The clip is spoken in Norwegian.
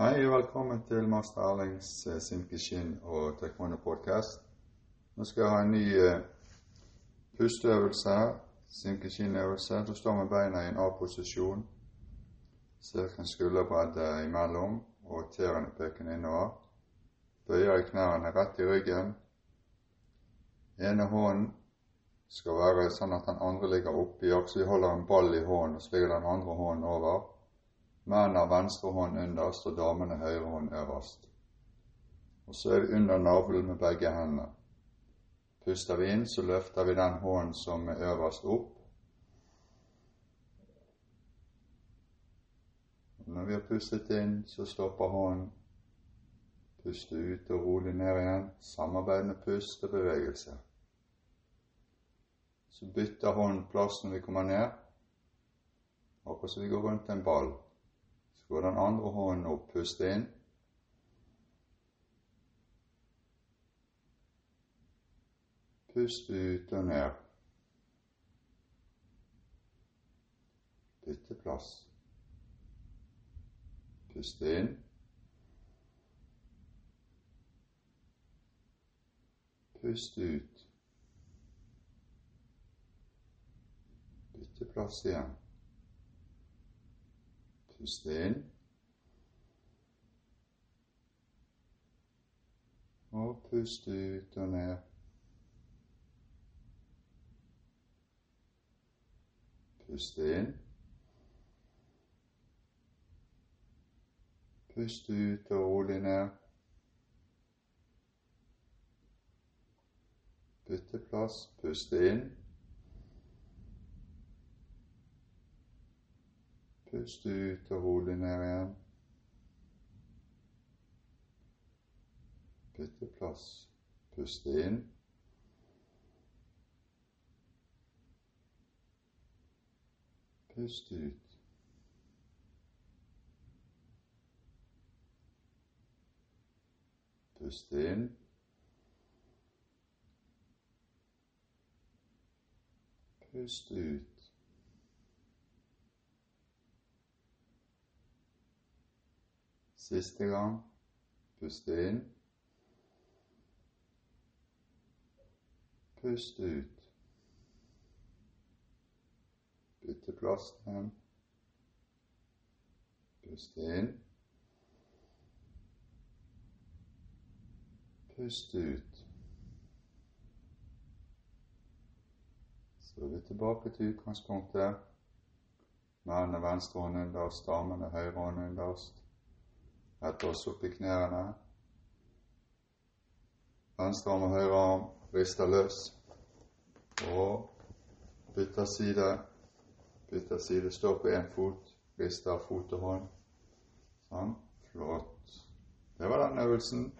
Hei og velkommen til Master Erlings eh, Simkishin og Taekwondo podcast. Nå skal jeg ha en ny uh, pusteøvelse her. Simkishin-øvelse. Du står med beina i en A-posisjon. Cirka en skulderbredde imellom og tærne pekende innover. Bøyer i knærne rett i ryggen. Ene hånden skal være sånn at den andre ligger oppi, akkurat vi holder en ball i hånden, og så ligger den andre hånden over. Mennene har venstre hånd underst og damene høyre hånd øverst. Og så er vi under navlen med begge hendene. Puster vi inn, så løfter vi den hånden som er øverst, opp. Når vi har pustet inn, så stopper hånden. Puste ut og rolig ned igjen. Samarbeid med pust og bevegelse. Så bytter hånden plass når vi kommer ned, akkurat som vi går rundt en ball. Går den andre hånden opp, pust inn. Pust ut og ned. Bytte plass. Pust inn. Pust ut. Bytte plass igjen. Pust inn. Og pust ut og ned. Pust inn. Pust ut og rolig ned. Bytte plass. puste inn. Pust ut og rolig ned igjen. Bytte plass. Pust inn. Pust ut. Pust inn. Pust ut. Siste gang. Puste inn. Pust ut. Bytte plass igjen. Puste inn. Pust ut. Så er vi tilbake til utgangspunktet. Mennene venstre hånd underst, damene høyre hånd underst. I knærne. Venstre arm og høyre arm rister løs. Og bytter side. Bytter side. Står på én fot. Rister fot og hånd. Sånn. Flott. Det var den øvelsen.